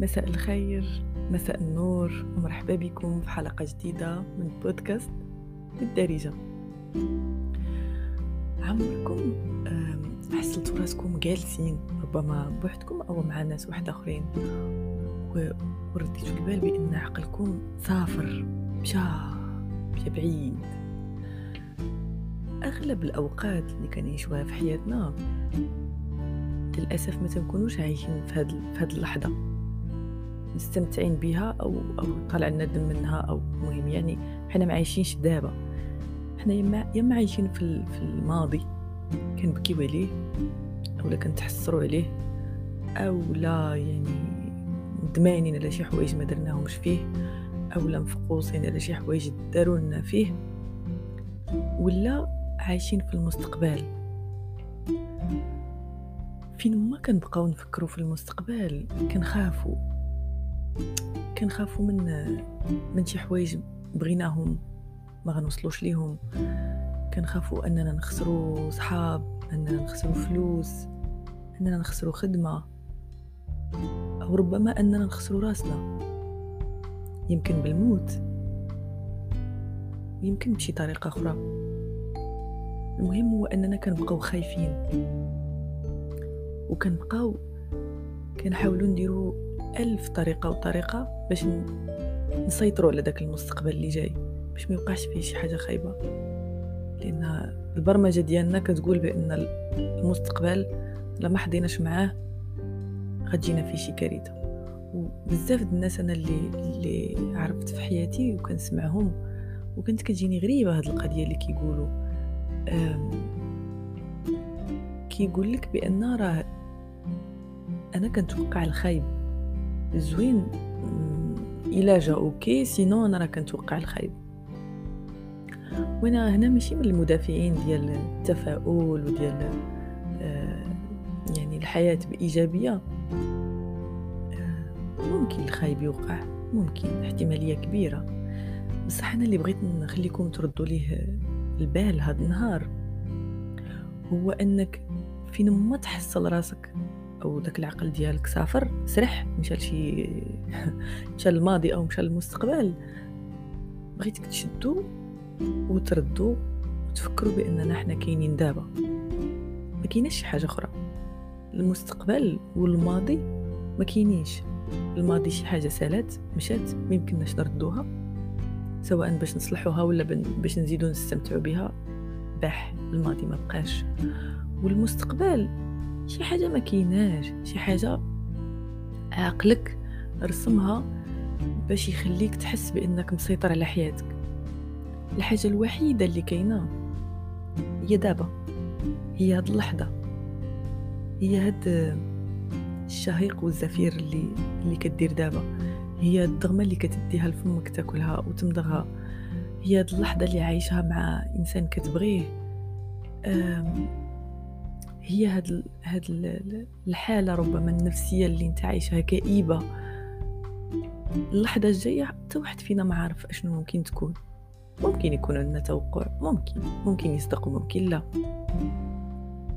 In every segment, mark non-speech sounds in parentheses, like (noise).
مساء الخير مساء النور ومرحبا بكم في حلقة جديدة من بودكاست بالدارجة عمركم حصلتوا راسكم جالسين ربما بوحدكم أو مع ناس واحد آخرين ورديتوا البال بأن عقلكم سافر مشى مشى بعيد. أغلب الأوقات اللي كنعيشوها في حياتنا للأسف ما تنكونوش عايشين في هاد, اللحظة. مستمتعين بها أو أو طالع لنا دم منها أو مهم. يعني حنا ما عايشينش دابا حنا يما يما عايشين في, في الماضي. كنبكيو عليه أولا كنتحسروا عليه أو لا يعني ندمانين على شي حوايج ما درناهمش فيه. أولا مفقوصين على شي حوايج داروا لنا فيه. ولا عايشين في المستقبل. فين ما كنبقاو نفكروا في المستقبل؟ كنخافوا. كنخافوا من من شي حوايج بغيناهم ما غنوصلوش ليهم. كنخافوا أننا نخسروا صحاب أننا نخسروا فلوس أننا نخسروا خدمة أو ربما أننا نخسروا راسنا. يمكن بالموت. يمكن بشي طريقة أخرى. المهم هو أننا كنبقاو خايفين. وكنبقاو كنحاولوا نديروا ألف طريقة وطريقة باش نسيطروا على داك المستقبل اللي جاي باش ما يوقعش فيه شي حاجة خايبة. لأن البرمجة ديالنا كتقول بأن المستقبل لما حضيناش معاه غتجينا فيه شي كارثة. وبزاف الناس أنا اللي اللي عرفت في حياتي وكنسمعهم وكنت كتجيني غريبة هاد القضية اللي كيقولوا. كيقول لك بأن راه أنا كنتوقع الخايب. زوين. إلا جا OK sinon أنا راه كنتوقع الخايب. وأنا هنا ماشي من المدافعين ديال التفاؤل وديال آه، يعني الحياة بايجابيه آه، ممكن الخايب يوقع ممكن احتمالية كبيرة. بصح أنا اللي بغيت نخليكم تردوا ليه البال هذا النهار. هو أنك فين ما تحصل راسك أو داك العقل ديالك سافر سرح مشى لشي (laughs) مشى للماضي أو مشى للمستقبل. بغيتك تشدو وتردو وتفكروا باننا حنا كاينين دابا. ما كايناش شي حاجة أخرى. المستقبل والماضي ما كاينينش. الماضي شي حاجة سالات مشات ما يمكنناش نردوها. سواء باش نصلحوها ولا باش نزيدو نستمتعوا بها. باح الماضي ما بقاش. والمستقبل شي حاجة ما كايناش شي حاجة عقلك رسمها باش يخليك تحس بأنك مسيطر على حياتك. الحاجة الوحيدة اللي كاينة هي دابا هي هاد اللحظة هي هاد الشهيق والزفير اللي اللي كدير دابا. هي الدغمه اللي كتديها لفمك تاكلها وتمضغها. هي هاد اللحظة اللي عايشها مع إنسان كتبغيه. هي هاد هاد الحالة ربما النفسية اللي انت عايشها كئيبة. اللحظة الجاية حتى واحد فينا ما عارف أشنو ممكن تكون. ممكن يكون عندنا توقع ممكن ممكن يصدق وممكن لا.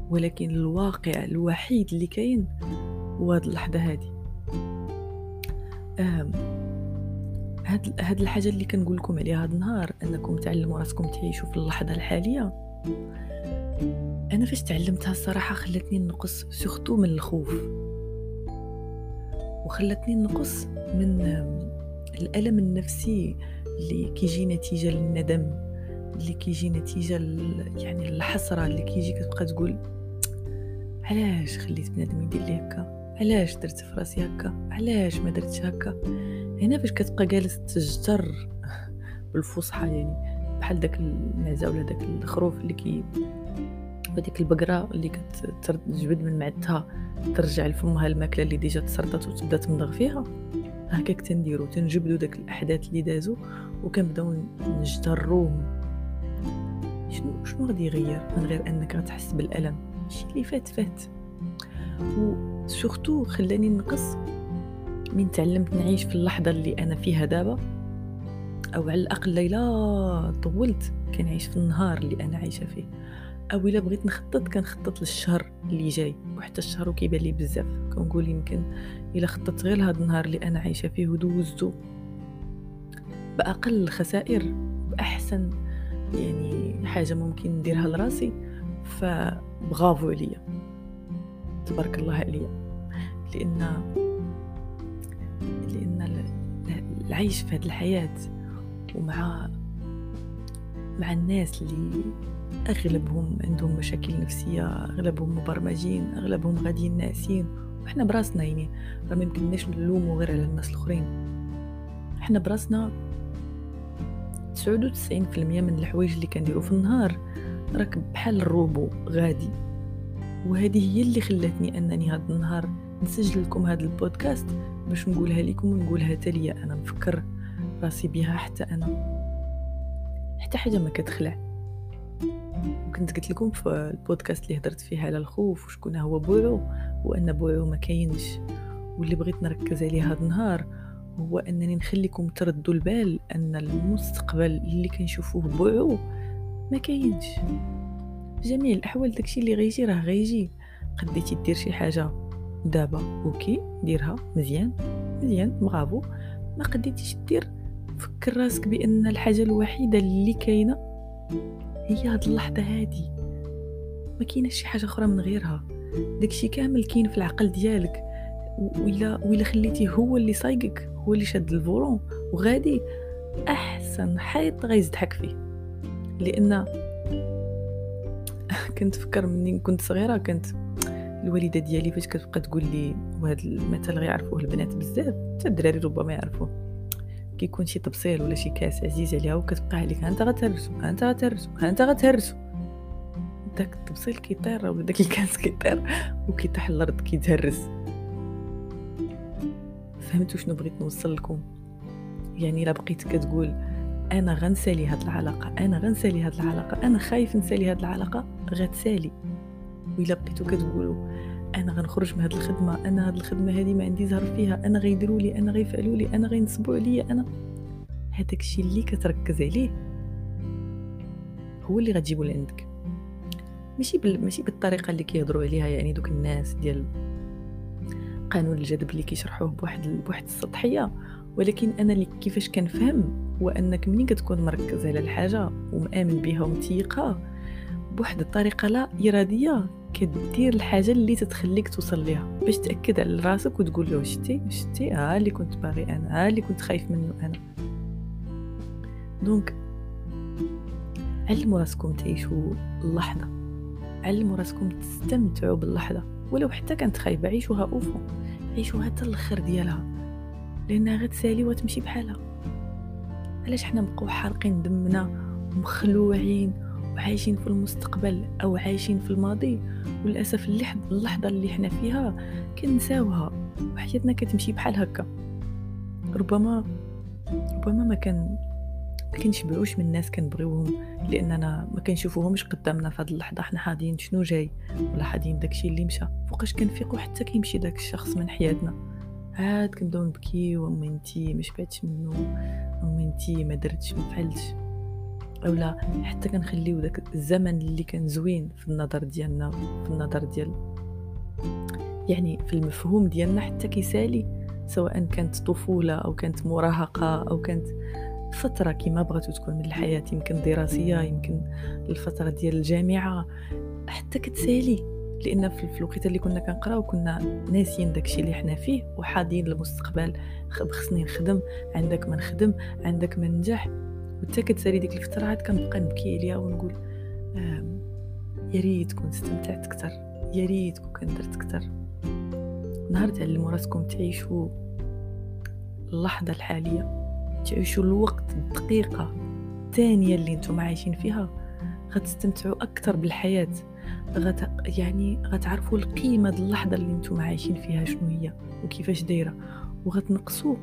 ولكن الواقع الوحيد اللي كاين هو هاد اللحظة هادي. هاد هاد الحاجة اللي كنقول لكم عليها هاد النهار أنكم تعلموا راسكم تعيشوا في اللحظة الحالية. أنا فاش تعلمتها الصراحة خلتني نقص سورتو من الخوف. وخلتني نقص من الألم النفسي اللي كيجي نتيجة للندم اللي كيجي نتيجة يعني الحسره اللي كيجي كتبقى تقول علاش خليت بنادم يدير لي هكا؟ علاش درت في راسي هكا؟ علاش ما درتش هكا؟ هنا فاش كتبقى جالس تجتر (laughs) بالفصحى يعني. بحال داك المعزه ولا داك الخروف اللي كي وديك البقرة اللي كتجبد من معدتها ترجع لفمها الماكلة اللي déjà تسرطات وتبدأ تمضغ فيها هكاك تنديرو تنجبدو داك الأحداث اللي دازو وكنبداو نجتروهم شنو شنو غادي يغير من غير أنك غتحس بالألم؟ الشيء اللي فات فات. و surtout خلاني نقص من تعلمت نعيش في اللحظة اللي أنا فيها دابا. أو على الأقل إلا طولت كنعيش في النهار اللي أنا عايشة فيه. أو إلا بغيت نخطط كنخطط للشهر اللي جاي. وحتى الشهر كيبان لي بزاف. كنقول يمكن إلا خططت غير لهذا النهار اللي أنا عايشة فيه ودوزتو بأقل الخسائر بأحسن يعني حاجة ممكن نديرها لراسي. فبغافو عليا. تبارك الله عليا. لأن لأن العيش في هذه الحياة ومع مع الناس اللي أغلبهم عندهم مشاكل نفسية أغلبهم مبرمجين أغلبهم غاديين ناعسين وحنا براسنا يعني راه ما يمكنناش نلومو غير على الناس الآخرين. حنا براسنا 99% من الحوايج اللي كنديرو في النهار راك بحال الروبو غادي. وهذه هي اللي خلاتني أنني هذا النهار نسجل لكم هذا البودكاست باش نقولها لكم ونقولها تاليا أنا نفكر راسي بها حتى أنا. حتى حاجة ما كتخلع. وكنت قلت لكم في البودكاست اللي هضرت فيه على الخوف وشكون هو بوعو وأن بوعو ما كاينش. واللي بغيت نركز عليه هذا النهار هو أنني نخليكم تردوا البال أن المستقبل اللي كنشوفوه بوعو ما كاينش. جميع الاحوال داكشي اللي غيجي راه غيجي. قديتي دير شي حاجة دابا OK ديرها مزيان مزيان برافو. ما قديتيش دير فكر راسك بأن الحاجة الوحيدة اللي كاينة هي هاد اللحظة هادي. ما كاينش شي حاجة أخرى من غيرها. داكشي كامل كاين في العقل ديالك. وإلا وإلا خليتيه هو اللي صايقك هو اللي شاد ال volant وغادي أحسن حيط غيزدحك فيه. لأن (laughs) كنت فكر مني كنت صغيرة كنت الوالدة ديالي فاش كتبقى تقول لي وهذا المثل غيعرفوه البنات بزاف حتى الدراري ربما يعرفوه. كيكون شي طبسيل ولا شي كاس عزيز عليها وكتبقى عليك أنت غتهرسو أنت غتهرسو أنت غتهرسو. داك الطبسيل كيطير ولا داك الكاس (laughs) كيطير وكيطيح الأرض كيتهرس. فهمتوا شنو بغيت نوصل لكم يعني إلا بقيت كتقول أنا غنسالي هاد العلاقة أنا غنسالي هاد العلاقة أنا خايف نسالي هاد العلاقة غتسالي. وإلا بقيتو كتقولوا أنا غنخرج من هاد الخدمة أنا هاد الخدمة هادي ما عندي زهر فيها أنا غيديروا لي أنا غيفعلوا لي أنا غينصبوا عليا أنا هذاك الشيء اللي كتركز عليه هو اللي غتجيبو لعندك. ماشي بال... ماشي بالطريقة اللي كيهضروا عليها يعني دوك الناس ديال قانون الجذب اللي كيشرحوه بواحد بواحد السطحية. ولكن أنا اللي كيفاش كنفهم هو أنك ملي كتكون مركز على الحاجة ومآمن بها ومتيقة بواحد الطريقة لا إرادية. كدير الحاجة اللي تتخليك توصل ليها. باش تأكد على راسك وتقول له شتي شتي ها اللي كنت باغي أنا ها اللي كنت خايف منه أنا. دونك علموا راسكم تعيشوا اللحظة. علموا راسكم تستمتعوا باللحظة. ولو حتى كانت خايبة عيشوها اوفو عيشوها حتى الآخر ديالها. لأنها غتسالي وتمشي بحالها. علاش حنا نبقاو حارقين دمنا ومخلوعين وعايشين في المستقبل أو عايشين في الماضي وللأسف اللحظة اللي حنا فيها كنساوها وحياتنا كتمشي بحال هكا. ربما ربما ما كان ما كنشبعوش من الناس كنبغيوهم لأننا ما كنشوفوهمش قدامنا في هذه اللحظة. حنا حاضين شنو جاي ولا حاضين داكشي اللي مشى. فوقاش كنفيقوا حتى كيمشي داك الشخص من حياتنا. عاد كنبداو نبكي وأمي أنتي ما شبعتش منه امي أنتي ما درتش ما فعلتش. اولا حتى كنخليو داك الزمن اللي كان زوين في النظر ديالنا في النظر ديال يعني في المفهوم ديالنا حتى كيسالي سواء كانت طفولة أو كانت مراهقة أو كانت فترة كما بغاتو تكون من الحياة يمكن دراسية يمكن الفترة ديال الجامعة حتى كتسالي. لأن في الوقيته اللي كنا كنقراو كنا ناسيين داكشي اللي حنا فيه وحاضين للمستقبل خصني نخدم عندك ما نخدم عندك ما ننجح. وحتى كتسالي ديك الفترة عاد كنبقى نبكي عليها ونقول يا ريت كنت استمتعت أكثر يا ريت كون درت أكثر. نهار تعلموا راسكم تعيشوا اللحظة الحالية تعيشوا الوقت الدقيقه الثانية اللي نتوما عايشين فيها. غتستمتعوا أكثر بالحياة غت يعني غتعرفوا القيمة د اللحظة اللي نتوما عايشين فيها شنو هي وكيفاش دايرة. وغتنقصوا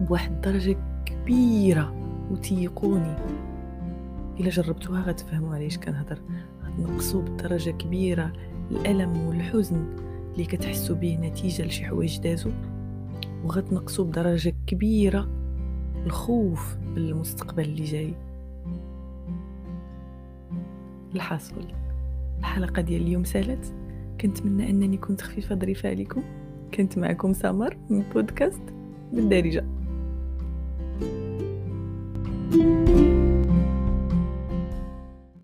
بواحد الدرجة كبيرة. وتيقوني. إلا جربتوها غتفهموا علاش كنهضر غتنقصوا بدرجة كبيرة الألم والحزن اللي كتحسوا به نتيجة لشي حوايج دازوا وغتنقصوا بدرجة كبيرة الخوف بالمستقبل اللي جاي. الحصول. الحلقة ديال اليوم سالت. كنتمنى أنني كنت خفيفة ظريفة عليكم. كنت معكم سمر من بودكاست بالدارجة. Thank you.